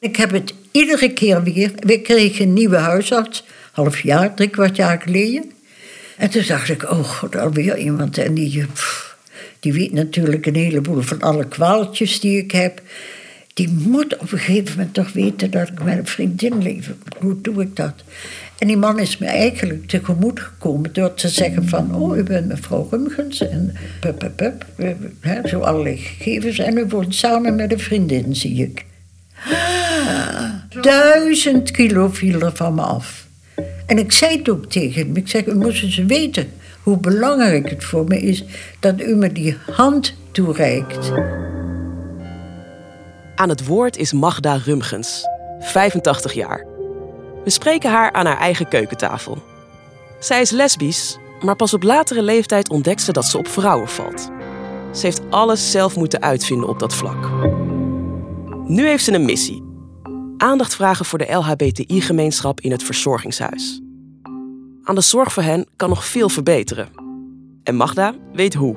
Ik heb het iedere keer weer. We kregen een nieuwe huisarts, half jaar, drie kwart jaar geleden. En toen dacht ik, oh god, alweer iemand. En die, die weet natuurlijk een heleboel van alle kwaaltjes die ik heb. Die moet op een gegeven moment toch weten dat ik met een vriendin leef. Hoe doe ik dat? En die man is me eigenlijk tegemoet gekomen door te zeggen van... oh, u bent mevrouw Rumgens en pup, pup, pup. Zo allerlei gegevens. En u woont samen met een vriendin, zie ik. Duizend kilo viel er van me af. En ik zei het ook tegen hem. Ik zeg, u moest eens weten hoe belangrijk het voor me is... dat u me die hand toereikt. Aan het woord is Magda Rumgens, 85 jaar. We spreken haar aan haar eigen keukentafel. Zij is lesbisch, maar pas op latere leeftijd ontdekt ze dat ze op vrouwen valt. Ze heeft alles zelf moeten uitvinden op dat vlak. Nu heeft ze een missie. Aandacht vragen voor de LHBTI-gemeenschap in het verzorgingshuis. Aan de zorg voor hen kan nog veel verbeteren. En Magda weet hoe.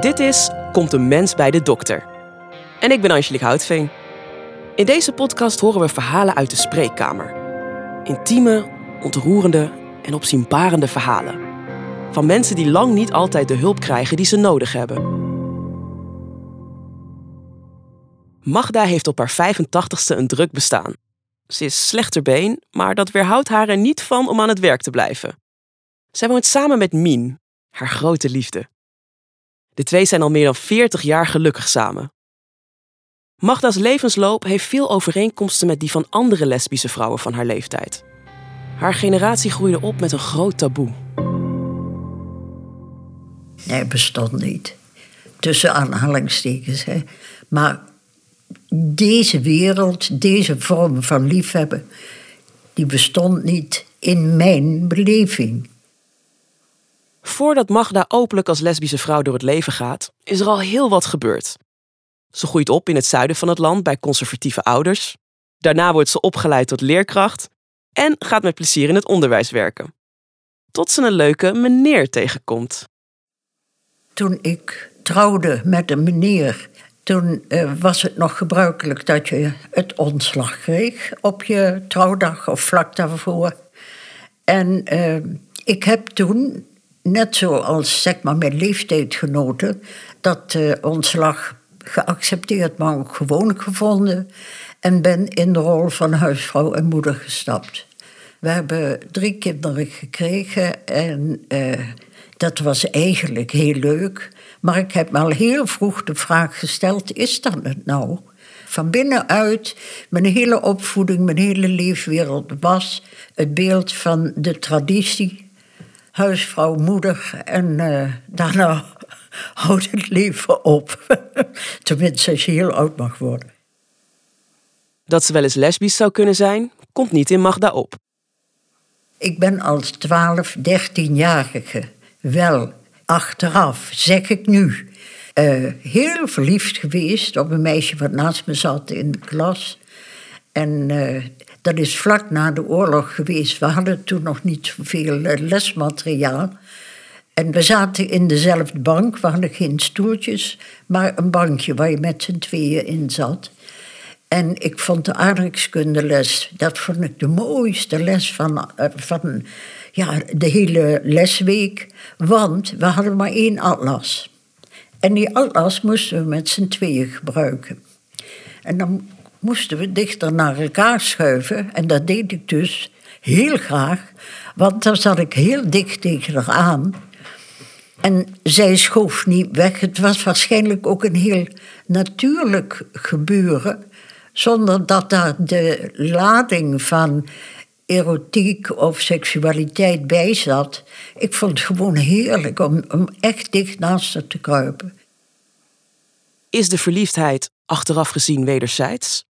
Dit is Komt een mens bij de dokter. En ik ben Angelique Houtveen. In deze podcast horen we verhalen uit de spreekkamer. Intieme, ontroerende en opzienbarende verhalen. Van mensen die lang niet altijd de hulp krijgen die ze nodig hebben. Magda heeft op haar 85ste een druk bestaan. Ze is slechterbeen, maar dat weerhoudt haar er niet van om aan het werk te blijven. Zij woont samen met Mien, haar grote liefde. De twee zijn al meer dan 40 jaar gelukkig samen. Magda's levensloop heeft veel overeenkomsten met die van andere lesbische vrouwen van haar leeftijd. Haar generatie groeide op met een groot taboe. Nee, bestond niet. Tussen aanhalingstekens. Hè. Maar deze wereld, deze vorm van liefhebben, die bestond niet in mijn beleving. Voordat Magda openlijk als lesbische vrouw door het leven gaat, is er al heel wat gebeurd. Ze groeit op in het zuiden van het land bij conservatieve ouders. Daarna wordt ze opgeleid tot leerkracht en gaat met plezier in het onderwijs werken. Tot ze een leuke meneer tegenkomt. Toen ik trouwde met een meneer, toen uh, was het nog gebruikelijk dat je het ontslag kreeg op je trouwdag of vlak daarvoor. En uh, ik heb toen, net zoals zeg maar mijn leeftijdgenoten, dat uh, ontslag geaccepteerd, maar ook gewoon gevonden. En ben in de rol van huisvrouw en moeder gestapt. We hebben drie kinderen gekregen en dat was eigenlijk heel leuk. Maar ik heb me al heel vroeg de vraag gesteld: is dat het nou? Van binnenuit, mijn hele opvoeding, mijn hele leefwereld was het beeld van de traditie. Huisvrouw, moeder en uh, daarna houdt het leven op. Tenminste, als je heel oud mag worden. Dat ze wel eens lesbisch zou kunnen zijn, komt niet in Magda op. Ik ben als 12, 13-jarige wel achteraf, zeg ik nu, uh, heel verliefd geweest op een meisje wat naast me zat in de klas. En uh, dat is vlak na de oorlog geweest. We hadden toen nog niet zoveel uh, lesmateriaal. En we zaten in dezelfde bank, we hadden geen stoeltjes, maar een bankje waar je met z'n tweeën in zat. En ik vond de aardrijkskundeles, dat vond ik de mooiste les van, van ja, de hele lesweek. Want we hadden maar één atlas. En die atlas moesten we met z'n tweeën gebruiken. En dan moesten we dichter naar elkaar schuiven. En dat deed ik dus heel graag. Want dan zat ik heel dicht tegen haar aan. En zij schoof niet weg. Het was waarschijnlijk ook een heel natuurlijk gebeuren. Zonder dat daar de lading van erotiek of seksualiteit bij zat. Ik vond het gewoon heerlijk om, om echt dicht naast haar te kruipen. Is de verliefdheid achteraf gezien wederzijds?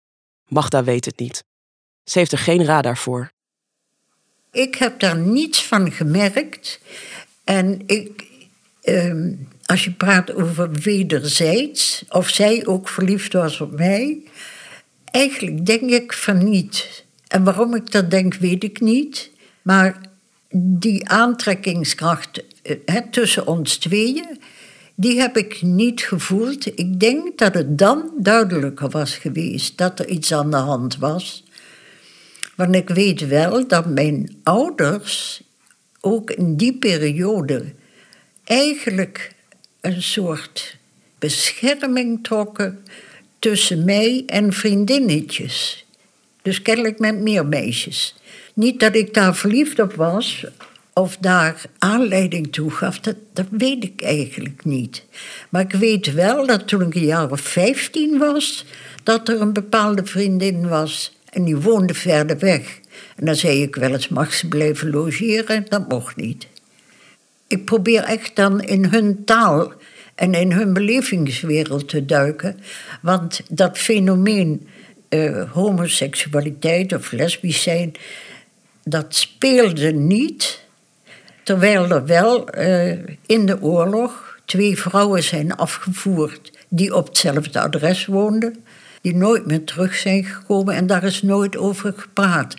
Magda weet het niet. Ze heeft er geen radar voor. Ik heb daar niets van gemerkt. En ik, ehm, als je praat over wederzijds, of zij ook verliefd was op mij, eigenlijk denk ik van niet. En waarom ik dat denk, weet ik niet. Maar die aantrekkingskracht he, tussen ons tweeën, die heb ik niet gevoeld. Ik denk dat het dan duidelijker was geweest dat er iets aan de hand was. Want ik weet wel dat mijn ouders ook in die periode eigenlijk een soort bescherming trokken tussen mij en vriendinnetjes. Dus kennelijk met meer meisjes. Niet dat ik daar verliefd op was of daar aanleiding toe gaf, dat, dat weet ik eigenlijk niet. Maar ik weet wel dat toen ik een jaar of 15 was, dat er een bepaalde vriendin was en die woonde verder weg. En dan zei ik wel eens, mag ze blijven logeren? Dat mocht niet. Ik probeer echt dan in hun taal en in hun belevingswereld te duiken. Want dat fenomeen uh, homoseksualiteit of lesbisch zijn, dat speelde niet. Terwijl er wel uh, in de oorlog twee vrouwen zijn afgevoerd die op hetzelfde adres woonden, die nooit meer terug zijn gekomen en daar is nooit over gepraat.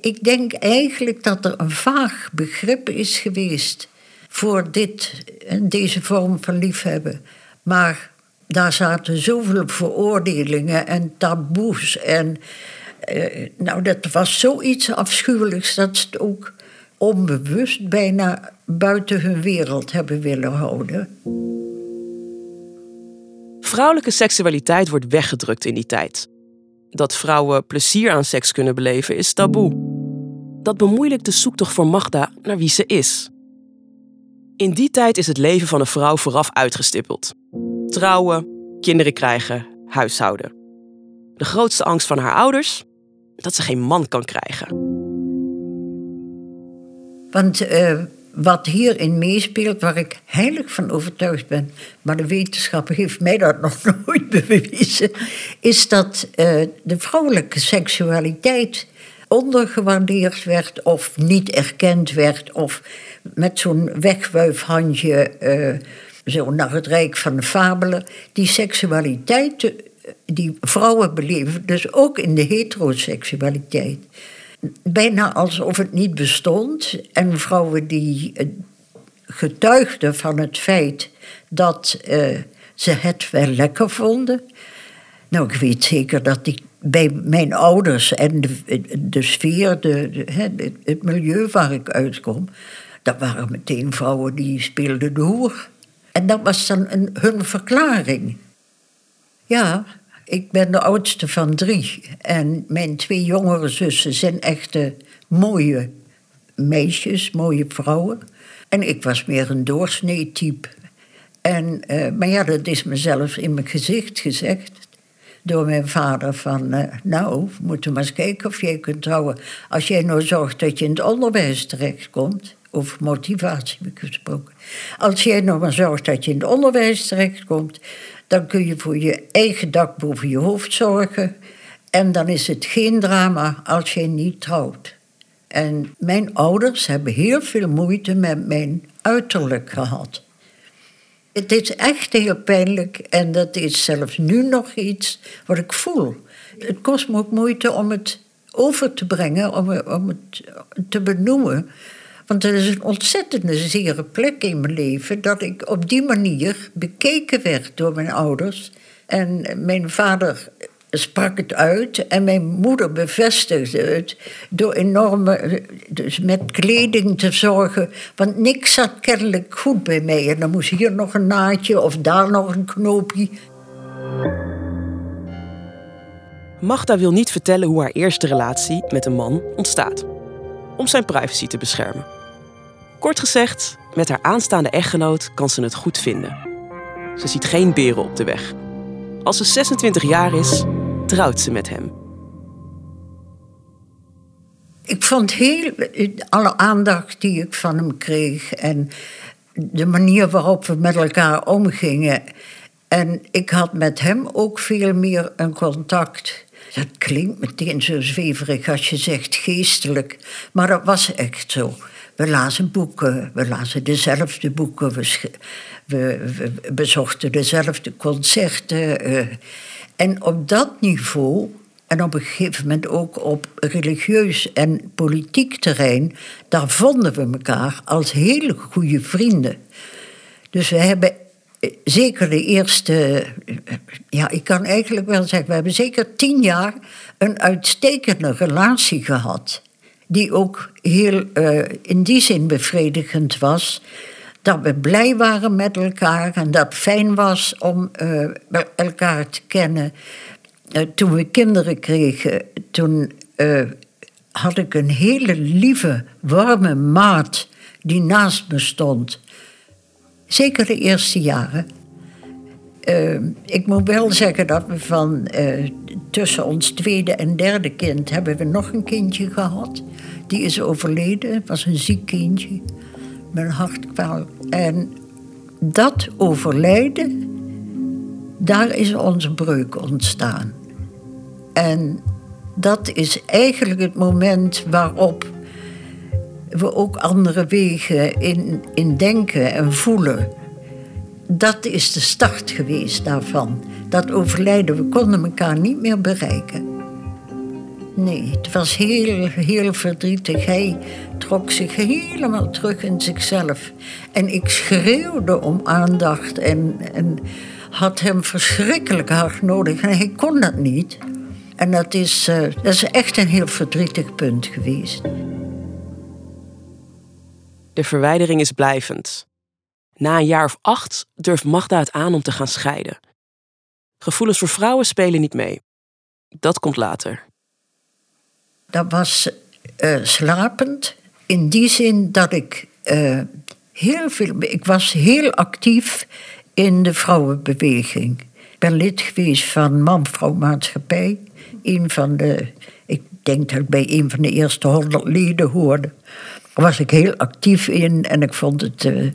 ik denk eigenlijk dat er een vaag begrip is geweest voor dit, deze vorm van liefhebben. Maar daar zaten zoveel veroordelingen en taboes. En uh, nou, dat was zoiets afschuwelijks dat ze het ook onbewust bijna buiten hun wereld hebben willen houden. Vrouwelijke seksualiteit wordt weggedrukt in die tijd. Dat vrouwen plezier aan seks kunnen beleven is taboe. Dat bemoeilijkt de zoektocht voor Magda naar wie ze is. In die tijd is het leven van een vrouw vooraf uitgestippeld. Trouwen, kinderen krijgen, huishouden. De grootste angst van haar ouders? Dat ze geen man kan krijgen. Want uh, wat hierin meespeelt, waar ik heilig van overtuigd ben, maar de wetenschap heeft mij dat nog nooit bewezen, is dat uh, de vrouwelijke seksualiteit ondergewaardeerd werd of niet erkend werd of met zo'n wegwuifhandje uh, zo naar het rijk van de fabelen. Die seksualiteit eh, die vrouwen beleven, dus ook in de heteroseksualiteit. Bijna alsof het niet bestond. En vrouwen die eh, getuigden van het feit dat ze het wel lekker vonden. Nou, ik weet zeker dat die bij mijn ouders en de, de sfeer, de, de, het milieu waar ik uitkom, dat waren meteen vrouwen die speelden de hoer. En dat was dan een, hun verklaring. Ja, ik ben de oudste van drie. En mijn twee jongere zussen zijn echte mooie meisjes, mooie vrouwen. En ik was meer een doorsnee-type. En, uh, maar ja, dat is mezelf in mijn gezicht gezegd door mijn vader van... Uh, nou, we moeten maar eens kijken of jij kunt trouwen. Als jij nou zorgt dat je in het onderwijs terechtkomt... over motivatie heb ik gesproken. Als jij nou maar zorgt dat je in het onderwijs terechtkomt... dan kun je voor je eigen dak boven je hoofd zorgen... en dan is het geen drama als jij niet trouwt. En mijn ouders hebben heel veel moeite met mijn uiterlijk gehad... Het is echt heel pijnlijk en dat is zelfs nu nog iets wat ik voel. Het kost me ook moeite om het over te brengen, om, het te benoemen. Want het is een ontzettende zere plek in mijn leven dat ik op die manier bekeken werd door mijn ouders. En mijn vader sprak het uit en mijn moeder bevestigde het door enorme, dus met kleding te zorgen. Want niks zat kennelijk goed bij mij. En dan moest hier nog een naadje of daar nog een knoopje. Magda wil niet vertellen hoe haar eerste relatie met een man ontstaat. Om zijn privacy te beschermen. Kort gezegd, met haar aanstaande echtgenoot kan ze het goed vinden. Ze ziet geen beren op de weg. Als ze 26 jaar is, trouwt ze met hem. Ik vond heel alle aandacht die ik van hem kreeg en de manier waarop we met elkaar omgingen. En ik had met hem ook veel meer een contact. Dat klinkt meteen zo zweverig als je zegt geestelijk, maar dat was echt zo. We lazen boeken, we lazen dezelfde boeken, we, bezochten dezelfde concerten. Uh, en op dat niveau, en op een gegeven moment ook op religieus en politiek terrein, daar vonden we elkaar als hele goede vrienden. Dus we hebben zeker de eerste, ja, ik kan eigenlijk wel zeggen, we hebben zeker tien jaar een uitstekende relatie gehad. Die ook heel uh, in die zin bevredigend was. Dat we blij waren met elkaar en dat het fijn was om uh, elkaar te kennen. Uh, toen we kinderen kregen, toen had ik een hele lieve, warme maat die naast me stond. Zeker de eerste jaren. Ik moet wel zeggen dat we van tussen ons tweede en derde kind hebben we nog een kindje gehad. Die is overleden, was een ziek kindje een hartkwaal. En dat overlijden, daar is onze breuk ontstaan. En dat is eigenlijk het moment waarop we ook andere wegen in, in denken en voelen. Dat is de start geweest daarvan. Dat overlijden, we konden elkaar niet meer bereiken. Nee, het was heel, heel verdrietig. Hij trok zich helemaal terug in zichzelf. En ik schreeuwde om aandacht en, en had hem verschrikkelijk hard nodig. En hij kon dat niet. En dat is, uh, dat is echt een heel verdrietig punt geweest. De verwijdering is blijvend. Na een jaar of acht durft Magda het aan om te gaan scheiden. Gevoelens voor vrouwen spelen niet mee. Dat komt later. Dat was uh, slapend in die zin dat ik uh, heel veel. Ik was heel actief in de vrouwenbeweging. Ik ben lid geweest van Man-Vrouw Maatschappij. Een van de. Ik denk dat ik bij een van de eerste honderd leden hoorde was ik heel actief in en ik vond het. Uh,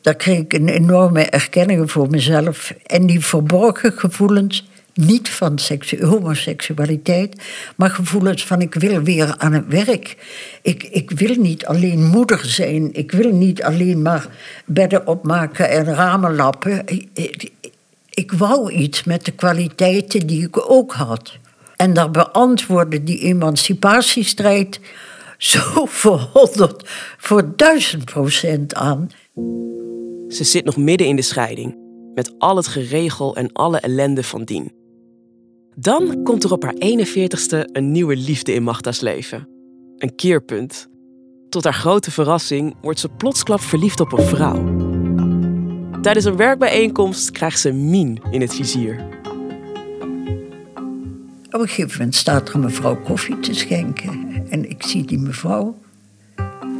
daar kreeg ik een enorme erkenning voor mezelf. En die verborgen gevoelens, niet van homoseksualiteit, maar gevoelens van ik wil weer aan het werk. Ik, ik wil niet alleen moeder zijn, ik wil niet alleen maar bedden opmaken en ramen lappen. Ik, ik, ik wou iets met de kwaliteiten die ik ook had. En daar beantwoordde die emancipatiestrijd zo voor honderd, voor duizend procent aan. Ze zit nog midden in de scheiding, met al het geregel en alle ellende van dien. Dan komt er op haar 41ste een nieuwe liefde in Magda's leven. Een keerpunt. Tot haar grote verrassing wordt ze plotsklap verliefd op een vrouw. Tijdens een werkbijeenkomst krijgt ze Mien in het vizier. Op een gegeven moment staat er een mevrouw koffie te schenken. En ik zie die mevrouw.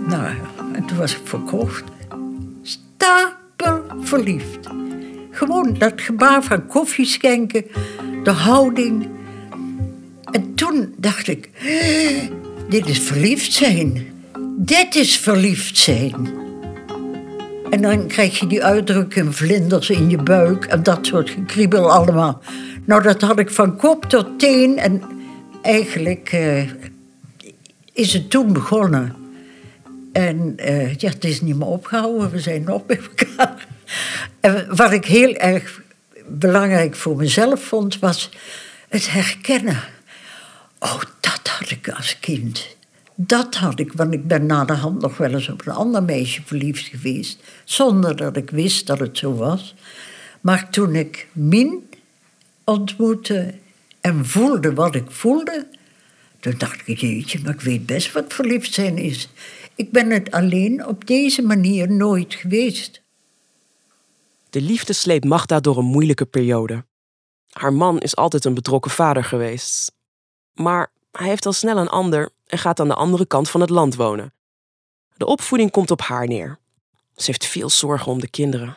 Nou, en toen was ik verkocht. Stapel verliefd. Gewoon dat gebaar van koffie schenken, de houding. En toen dacht ik, dit is verliefd zijn. Dit is verliefd zijn. En dan krijg je die uitdrukking vlinders in je buik en dat soort gekriebel allemaal. Nou, dat had ik van kop tot teen en eigenlijk eh, is het toen begonnen. En uh, ja, het is niet meer opgehouden, we zijn nog bij elkaar. En wat ik heel erg belangrijk voor mezelf vond, was het herkennen. Oh, dat had ik als kind. Dat had ik, want ik ben na de hand nog wel eens op een ander meisje verliefd geweest, zonder dat ik wist dat het zo was. Maar toen ik Min ontmoette en voelde wat ik voelde, toen dacht ik, jeetje, maar ik weet best wat verliefd zijn is. Ik ben het alleen op deze manier nooit geweest. De liefde sleept Magda door een moeilijke periode. Haar man is altijd een betrokken vader geweest. Maar hij heeft al snel een ander en gaat aan de andere kant van het land wonen. De opvoeding komt op haar neer. Ze heeft veel zorgen om de kinderen.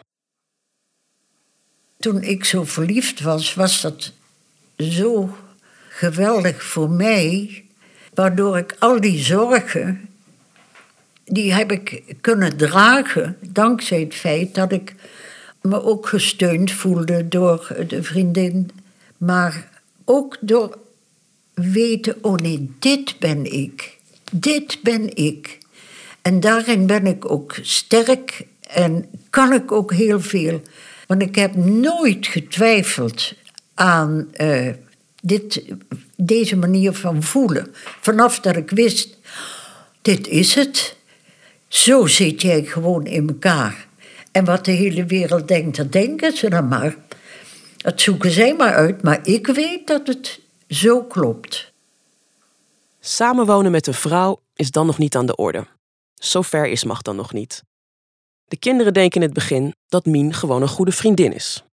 Toen ik zo verliefd was, was dat zo geweldig voor mij, waardoor ik al die zorgen, die heb ik kunnen dragen dankzij het feit dat ik me ook gesteund voelde door de vriendin, maar ook door weten, oh nee, dit ben ik, dit ben ik. En daarin ben ik ook sterk en kan ik ook heel veel. Want ik heb nooit getwijfeld aan uh, dit, deze manier van voelen. Vanaf dat ik wist, dit is het. Zo zit jij gewoon in elkaar. En wat de hele wereld denkt, dat denken ze dan maar. Dat zoeken zij maar uit, maar ik weet dat het zo klopt. Samenwonen met een vrouw is dan nog niet aan de orde. Zover is mag dan nog niet. De kinderen denken in het begin dat Mien gewoon een goede vriendin is.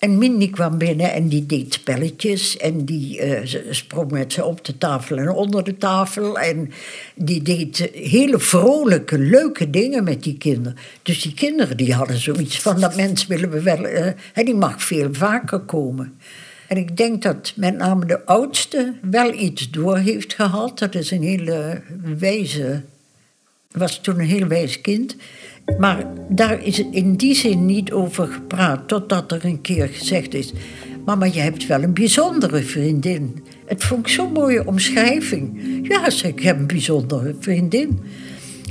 En Min kwam binnen en die deed spelletjes. En die uh, sprong met ze op de tafel en onder de tafel. En die deed hele vrolijke, leuke dingen met die kinderen. Dus die kinderen die hadden zoiets van... dat mens willen we wel... Uh, die mag veel vaker komen. En ik denk dat met name de oudste wel iets door heeft gehad. Dat is een hele wijze... was toen een heel wijs kind... Maar daar is in die zin niet over gepraat, totdat er een keer gezegd is: Mama, je hebt wel een bijzondere vriendin. Het vond ik zo'n mooie omschrijving. Ja, zeg, ik heb een bijzondere vriendin.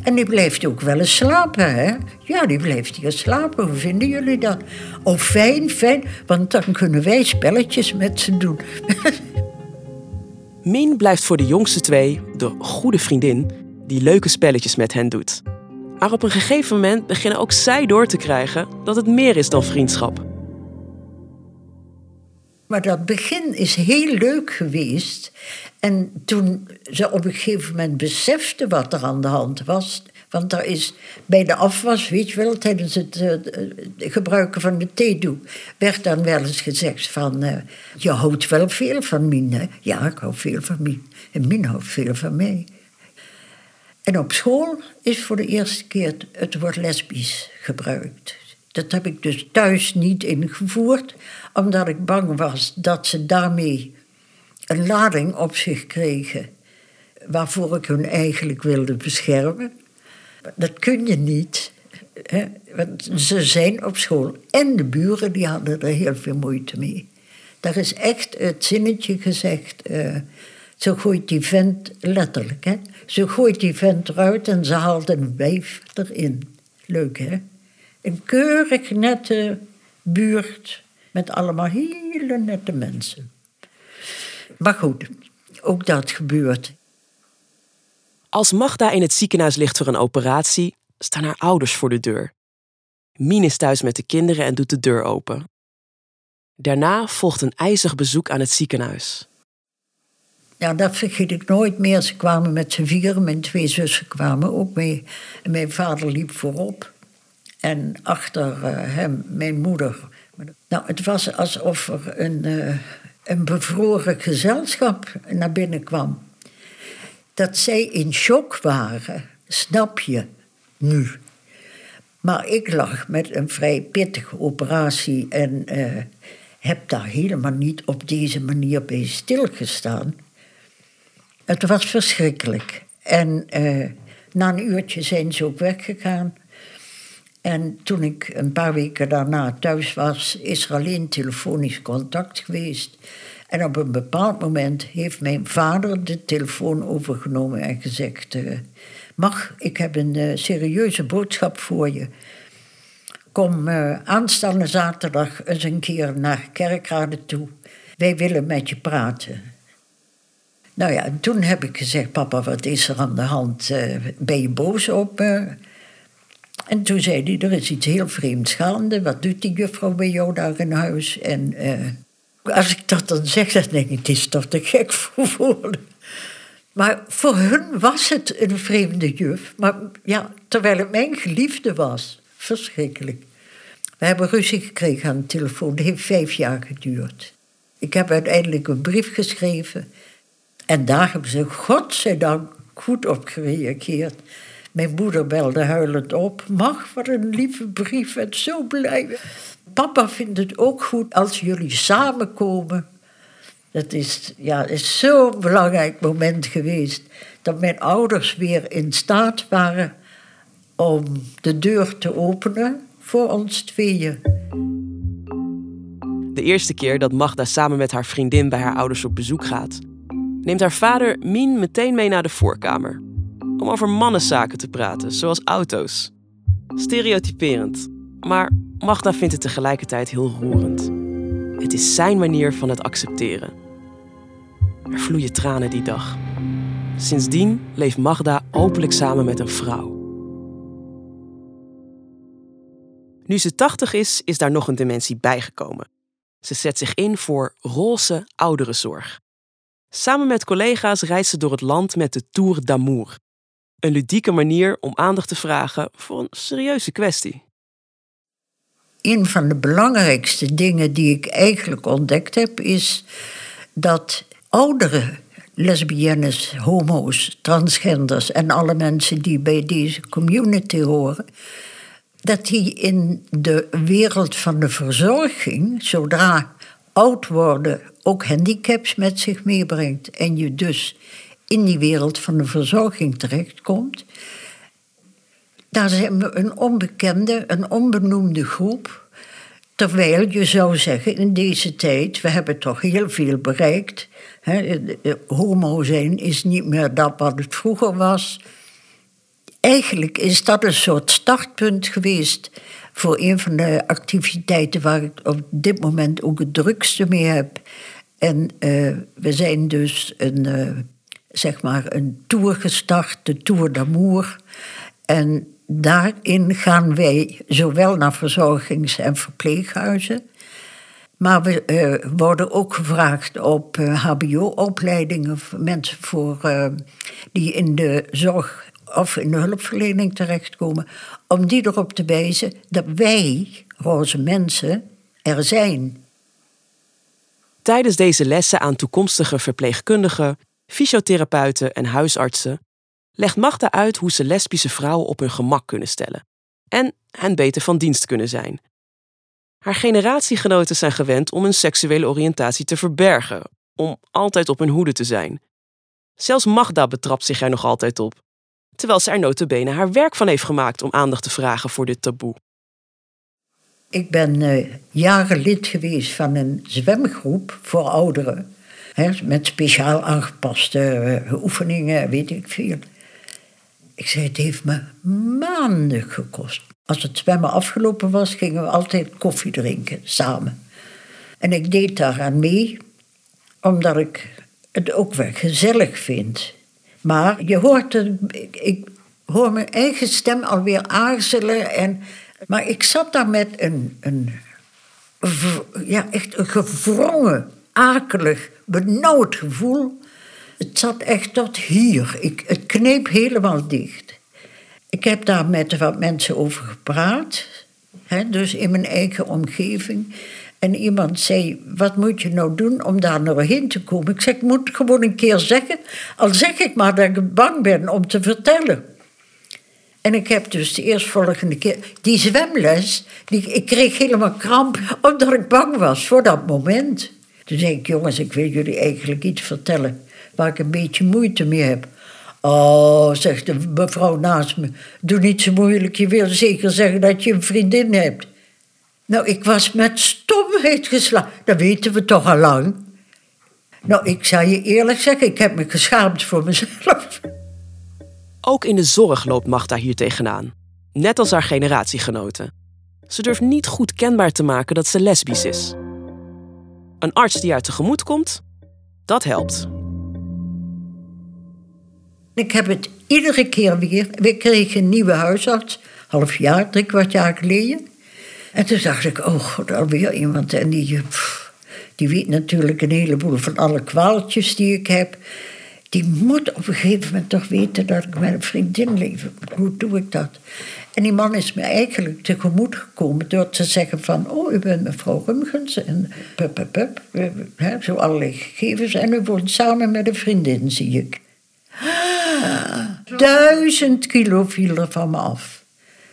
En die blijft ook wel eens slapen, hè? Ja, die blijft hier slapen. Hoe vinden jullie dat? Oh, fijn, fijn, want dan kunnen wij spelletjes met ze doen. Min blijft voor de jongste twee de goede vriendin die leuke spelletjes met hen doet. Maar op een gegeven moment beginnen ook zij door te krijgen dat het meer is dan vriendschap. Maar dat begin is heel leuk geweest. En toen ze op een gegeven moment besefte wat er aan de hand was. Want daar is bij de afwas, weet je wel, tijdens het uh, gebruiken van de theedoek, werd dan wel eens gezegd van, uh, je houdt wel veel van Mien, hè? Ja, ik hou veel van Mien. En Mien houdt veel van mij. En op school is voor de eerste keer het woord lesbisch gebruikt. Dat heb ik dus thuis niet ingevoerd, omdat ik bang was dat ze daarmee een lading op zich kregen waarvoor ik hun eigenlijk wilde beschermen. Dat kun je niet, hè? want ze zijn op school en de buren die hadden er heel veel moeite mee. Daar is echt het zinnetje gezegd. Uh, zo gooit die vent, letterlijk, hè? Ze gooit die vent eruit en ze haalt een wijf erin. Leuk, hè? Een keurig nette buurt met allemaal hele nette mensen. Maar goed, ook dat gebeurt. Als Magda in het ziekenhuis ligt voor een operatie, staan haar ouders voor de deur. Mien is thuis met de kinderen en doet de deur open. Daarna volgt een ijzig bezoek aan het ziekenhuis. Ja, dat vergeet ik nooit meer. Ze kwamen met z'n vieren. Mijn twee zussen kwamen ook mee. En mijn vader liep voorop. En achter uh, hem mijn moeder. Nou, het was alsof er een, uh, een bevroren gezelschap naar binnen kwam. Dat zij in shock waren, snap je nu. Maar ik lag met een vrij pittige operatie en uh, heb daar helemaal niet op deze manier bij stilgestaan. Het was verschrikkelijk. En uh, na een uurtje zijn ze ook weggegaan. En toen ik een paar weken daarna thuis was, is er alleen telefonisch contact geweest. En op een bepaald moment heeft mijn vader de telefoon overgenomen en gezegd: uh, Mag, ik heb een uh, serieuze boodschap voor je. Kom aanstaande zaterdag eens een keer naar Kerkrade toe. Wij willen met je praten. Nou ja, toen heb ik gezegd: Papa, wat is er aan de hand? Uh, ben je boos op me? En toen zei hij: Er is iets heel vreemds gaande. Wat doet die juffrouw bij jou daar in huis? En uh, als ik dat dan zeg, dan denk ik: Het is toch te gek voor. Maar voor hun was het een vreemde juf. Maar ja, terwijl het mijn geliefde was. Verschrikkelijk. We hebben ruzie gekregen aan de telefoon. Dat heeft vijf jaar geduurd. Ik heb uiteindelijk een brief geschreven. En daar hebben ze godzijdank goed op gereageerd. Mijn moeder belde huilend op. Mag, wat een lieve brief en zo blij. Papa vindt het ook goed als jullie samenkomen. Dat is, ja, is zo'n belangrijk moment geweest. Dat mijn ouders weer in staat waren om de deur te openen voor ons tweeën. De eerste keer dat Magda samen met haar vriendin bij haar ouders op bezoek gaat, neemt haar vader Mien meteen mee naar de voorkamer. Om over mannenzaken te praten, zoals auto's. Stereotyperend. Maar Magda vindt het tegelijkertijd heel roerend. Het is zijn manier van het accepteren. Er vloeien tranen die dag. Sindsdien leeft Magda openlijk samen met een vrouw. Nu ze 80 is, is daar nog een dimensie bijgekomen. Ze zet zich in voor roze ouderenzorg. Samen met collega's reist ze door het land met de Tour d'Amour. Een ludieke manier om aandacht te vragen voor een serieuze kwestie. Een van de belangrijkste dingen die ik eigenlijk ontdekt heb, is dat oudere lesbiennes, homo's, transgenders en alle mensen die bij deze community horen, dat die in de wereld van de verzorging, zodra oud worden, ook handicaps met zich meebrengt en je dus in die wereld van de verzorging terechtkomt, daar zijn we een onbekende, een onbenoemde groep. Terwijl je zou zeggen, in deze tijd, we hebben toch heel veel bereikt. homo zijn is niet meer dat wat het vroeger was. Eigenlijk is dat een soort startpunt geweest voor een van de activiteiten waar ik op dit moment ook het drukste mee heb. En uh, we zijn dus een, uh, zeg maar een tour gestart, de Tour d'Amour. En daarin gaan wij zowel naar verzorgings- en verpleeghuizen. Maar we uh, worden ook gevraagd op HBO-opleidingen, mensen voor, die in de zorg of in de hulpverlening terechtkomen, om die erop te wijzen dat wij, roze mensen, er zijn. Tijdens deze lessen aan toekomstige verpleegkundigen, fysiotherapeuten en huisartsen legt Magda uit hoe ze lesbische vrouwen op hun gemak kunnen stellen en hen beter van dienst kunnen zijn. Haar generatiegenoten zijn gewend om hun seksuele oriëntatie te verbergen, om altijd op hun hoede te zijn. Zelfs Magda betrapt zich er nog altijd op terwijl ze er notabene haar werk van heeft gemaakt om aandacht te vragen voor dit taboe. Ik ben uh, jaren lid geweest van een zwemgroep voor ouderen. Hè, met speciaal aangepaste uh, oefeningen, weet ik veel. Ik zei, het heeft me maanden gekost. Als het zwemmen afgelopen was, gingen we altijd koffie drinken samen. En ik deed daaraan mee, omdat ik het ook wel gezellig vind. Maar je hoort, ik, hoor mijn eigen stem alweer aarzelen. En, maar ik zat daar met een, een, ja, echt een gevrongen, akelig, benauwd gevoel. Het zat echt tot hier. Ik, het kneep helemaal dicht. Ik heb daar met wat mensen over gepraat. Hè, dus in mijn eigen omgeving. En iemand zei, wat moet je nou doen om daar nou heen te komen? Ik zeg, ik moet gewoon een keer zeggen. Al zeg ik maar dat ik bang ben om te vertellen. En ik heb dus de eerstvolgende keer... Die zwemles, die, ik kreeg helemaal kramp omdat ik bang was voor dat moment. Toen zei ik, jongens, ik wil jullie eigenlijk iets vertellen... waar ik een beetje moeite mee heb. Oh, zegt de mevrouw naast me, doe niet zo moeilijk. Je wil zeker zeggen dat je een vriendin hebt. Nou, ik was met stomheid geslagen. Dat weten we toch al lang. Nou, ik zal je eerlijk zeggen, ik heb me geschaamd voor mezelf. Ook in de zorg loopt Magda hier tegenaan. Net als haar generatiegenoten. Ze durft niet goed kenbaar te maken dat ze lesbisch is. Een arts die haar tegemoet komt, dat helpt. Ik heb het iedere keer weer. We kregen een nieuwe huisarts, half jaar, drie kwart jaar geleden. En toen dacht ik, oh god, alweer iemand. En die, die weet natuurlijk een heleboel van alle kwaaltjes die ik heb. Die moet op een gegeven moment toch weten dat ik met een vriendin leef. Hoe doe ik dat? En die man is me eigenlijk tegemoet gekomen door te zeggen van... oh, u bent mevrouw Rumgens en pup, pup, pup. Zo allerlei gegevens. En u woont samen met een vriendin, zie ik. Ah, duizend kilo viel er van me af.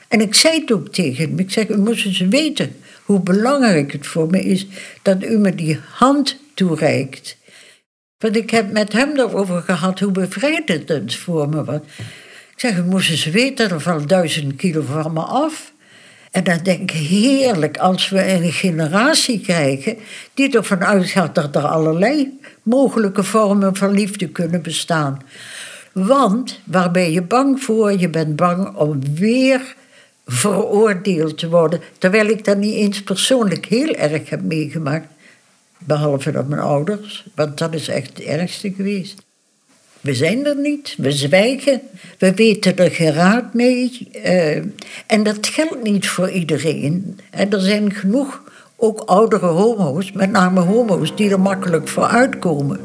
En ik zei het ook tegen hem. Ik zeg, u moest eens weten hoe belangrijk het voor me is dat u me die hand toereikt. Want ik heb met hem erover gehad hoe bevrijdend het voor me was. Ik zeg, u moest eens weten, er valt duizend kilo van me af. En dan denk ik, heerlijk als we een generatie krijgen die ervan uitgaat dat er allerlei mogelijke vormen van liefde kunnen bestaan. Want waar ben je bang voor? Je bent bang om weer veroordeeld te worden. Terwijl ik dat niet eens persoonlijk heel erg heb meegemaakt. Behalve dat mijn ouders, want dat is echt het ergste geweest. We zijn er niet, we zwijgen, we weten er geen raad mee. Uh, en dat geldt niet voor iedereen. En er zijn genoeg, ook oudere homo's, met name homo's, die er makkelijk voor uitkomen.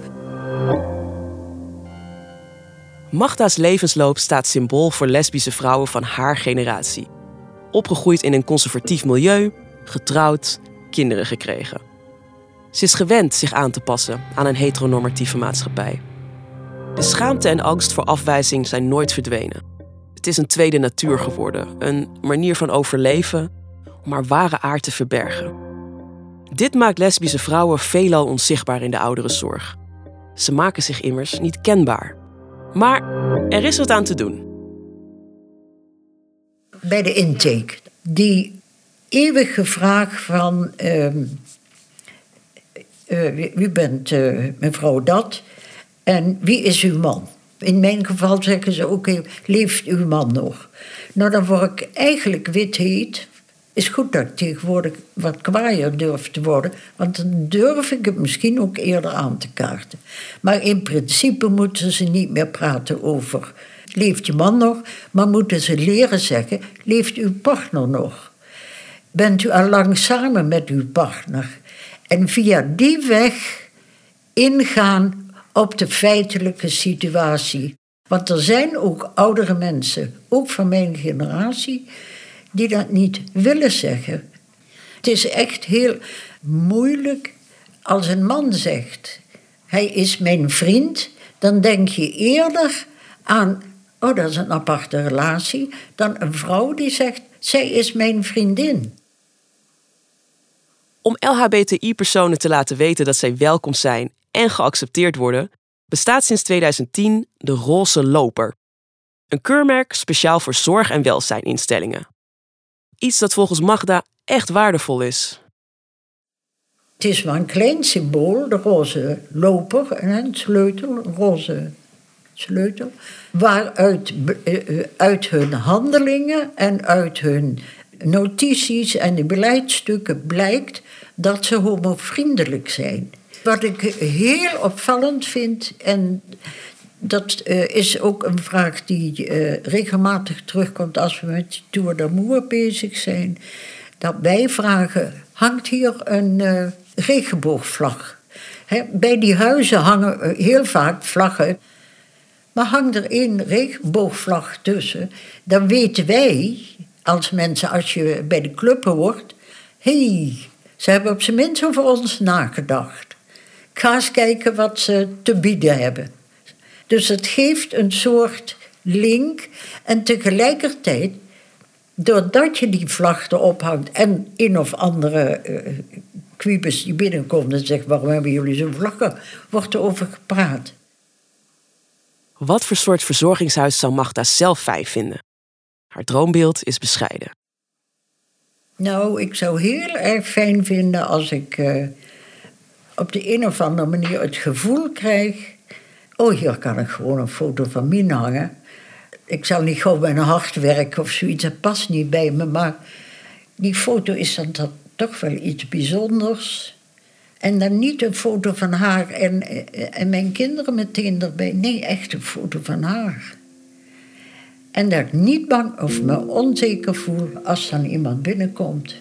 Magda's levensloop staat symbool voor lesbische vrouwen van haar generatie. Opgegroeid in een conservatief milieu, getrouwd, kinderen gekregen. Ze is gewend zich aan te passen aan een heteronormatieve maatschappij. De schaamte en angst voor afwijzing zijn nooit verdwenen. Het is een tweede natuur geworden, een manier van overleven om haar ware aard te verbergen. Dit maakt lesbische vrouwen veelal onzichtbaar in de ouderenzorg. Ze maken zich immers niet kenbaar. Maar er is wat aan te doen. Bij de intake, die eeuwige vraag van... Uh, wie bent uh, mevrouw dat? En wie is uw man? In mijn geval zeggen ze ook, leeft uw man nog? Nou, dan word ik eigenlijk wit heet. Is goed dat ik tegenwoordig wat kwaaier durf te worden, want dan durf ik het misschien ook eerder aan te kaarten. Maar in principe moeten ze niet meer praten over leeft je man nog, maar moeten ze leren zeggen, leeft uw partner nog? Bent u al lang samen met uw partner? En via die weg ingaan op de feitelijke situatie. Want er zijn ook oudere mensen, ook van mijn generatie, die dat niet willen zeggen. Het is echt heel moeilijk als een man zegt: Hij is mijn vriend, dan denk je eerder aan: Oh, dat is een aparte relatie, dan een vrouw die zegt: Zij is mijn vriendin. Om LHBTI-personen te laten weten dat zij welkom zijn en geaccepteerd worden, bestaat sinds 2010 de Roze Loper. Een keurmerk speciaal voor zorg- en welzijninstellingen. Iets dat volgens Magda echt waardevol is. Het is maar een klein symbool, de roze loper en een sleutel, een roze sleutel, waaruit eh, eh, uit hun handelingen en uit hun notities en de beleidsstukken blijkt dat ze homovriendelijk zijn. Wat ik heel opvallend vind, en dat uh, is ook een vraag die regelmatig terugkomt als we met Tour d'Amour bezig zijn, dat wij vragen: hangt hier een regenboogvlag? Bij die huizen hangen heel vaak vlaggen. Maar hangt er één regenboogvlag tussen, dan weten wij als mensen, als je bij de club hoort, hé, hey, ze hebben op zijn minst over ons nagedacht. Ga eens kijken wat ze te bieden hebben. Dus het geeft een soort link en tegelijkertijd, doordat je die vlag erop hangt en een of andere uh, die binnenkomt en zegt: waarom hebben jullie zo'n vlaggen, wordt er over gepraat. Wat voor soort verzorgingshuis zou Magda zelf fijn vinden? Haar droombeeld is bescheiden. Nou, ik zou heel erg fijn vinden als ik uh, op de een of andere manier het gevoel krijg... oh, hier kan ik gewoon een foto van Mien hangen. Ik zal niet gewoon een hart werken of zoiets, dat past niet bij me. Maar die foto is dan toch wel iets bijzonders. En dan niet een foto van haar en, en mijn kinderen meteen erbij. Nee, echt een foto van haar. En dat ik niet bang of me onzeker voel als dan iemand binnenkomt.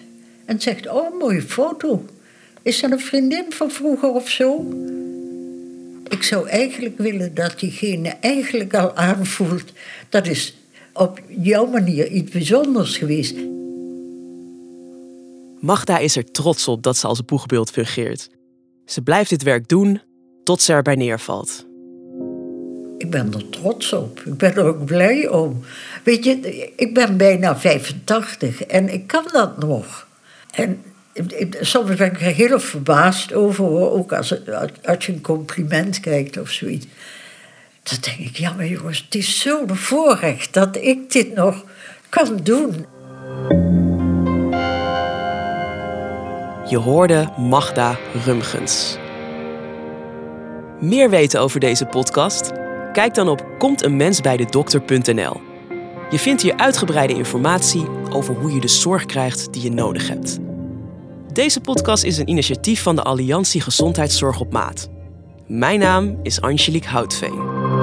En zegt, oh, mooie foto. Is dat een vriendin van vroeger of zo? Ik zou eigenlijk willen dat diegene eigenlijk al aanvoelt... dat is op jouw manier iets bijzonders geweest. Magda is er trots op dat ze als boegbeeld fungeert. Ze blijft dit werk doen tot ze erbij neervalt. Ik ben er trots op. Ik ben er ook blij om. Weet je, ik ben bijna 85 en ik kan dat nog. En soms ben ik er heel verbaasd over, ook als, als je een compliment kijkt of zoiets. Dan denk ik, ja maar jongens, het is zo'n voorrecht dat ik dit nog kan doen. Je hoorde Magda Rumgens. Meer weten over deze podcast? Kijk dan op komteenmensbijdedokter.nl. Je vindt hier uitgebreide informatie over hoe je de zorg krijgt die je nodig hebt. Deze podcast is een initiatief van de Alliantie Gezondheidszorg op Maat. Mijn naam is Angelique Houtveen.